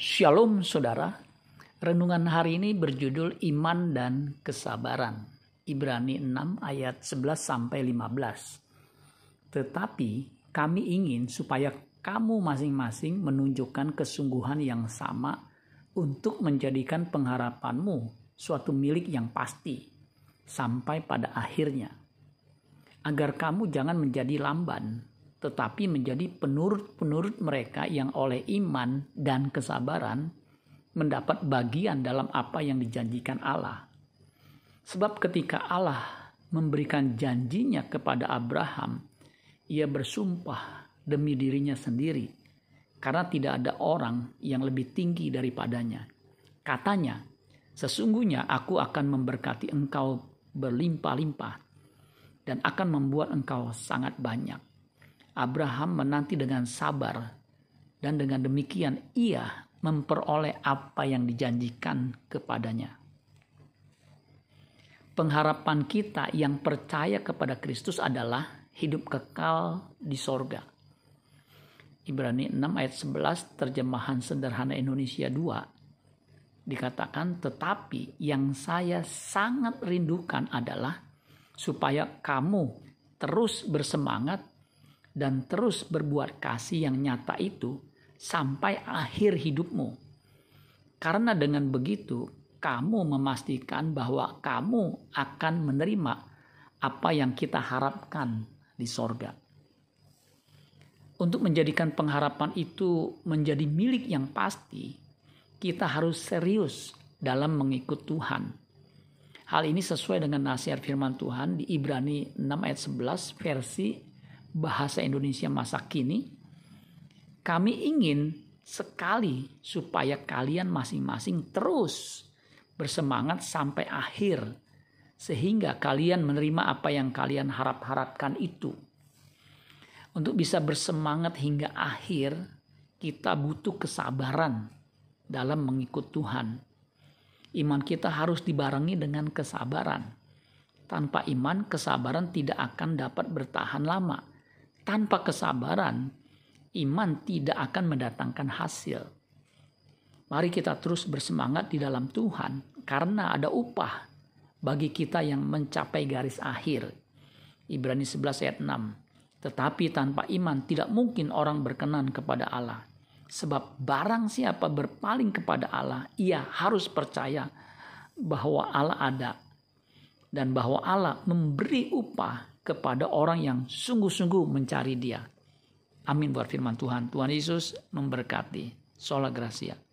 Shalom saudara. Renungan hari ini berjudul Iman dan Kesabaran. Ibrani 6 ayat 11 sampai 15. Tetapi kami ingin supaya kamu masing-masing menunjukkan kesungguhan yang sama untuk menjadikan pengharapanmu suatu milik yang pasti sampai pada akhirnya. Agar kamu jangan menjadi lamban tetapi menjadi penurut-penurut mereka yang oleh iman dan kesabaran mendapat bagian dalam apa yang dijanjikan Allah. Sebab ketika Allah memberikan janjinya kepada Abraham, ia bersumpah demi dirinya sendiri, karena tidak ada orang yang lebih tinggi daripadanya. Katanya, sesungguhnya aku akan memberkati engkau berlimpah-limpah dan akan membuat engkau sangat banyak Abraham menanti dengan sabar dan dengan demikian ia memperoleh apa yang dijanjikan kepadanya. Pengharapan kita yang percaya kepada Kristus adalah hidup kekal di sorga. Ibrani 6 ayat 11 terjemahan sederhana Indonesia 2 dikatakan tetapi yang saya sangat rindukan adalah supaya kamu terus bersemangat dan terus berbuat kasih yang nyata itu sampai akhir hidupmu. Karena dengan begitu, kamu memastikan bahwa kamu akan menerima apa yang kita harapkan di sorga. Untuk menjadikan pengharapan itu menjadi milik yang pasti, kita harus serius dalam mengikut Tuhan. Hal ini sesuai dengan nasihat firman Tuhan di Ibrani 6 ayat 11 versi bahasa Indonesia masa kini, kami ingin sekali supaya kalian masing-masing terus bersemangat sampai akhir sehingga kalian menerima apa yang kalian harap-harapkan itu. Untuk bisa bersemangat hingga akhir, kita butuh kesabaran dalam mengikut Tuhan. Iman kita harus dibarengi dengan kesabaran. Tanpa iman, kesabaran tidak akan dapat bertahan lama tanpa kesabaran, iman tidak akan mendatangkan hasil. Mari kita terus bersemangat di dalam Tuhan karena ada upah bagi kita yang mencapai garis akhir. Ibrani 11 ayat 6. Tetapi tanpa iman tidak mungkin orang berkenan kepada Allah. Sebab barang siapa berpaling kepada Allah, ia harus percaya bahwa Allah ada dan bahwa Allah memberi upah kepada orang yang sungguh-sungguh mencari dia. Amin buat firman Tuhan. Tuhan Yesus memberkati. Sola Gracia.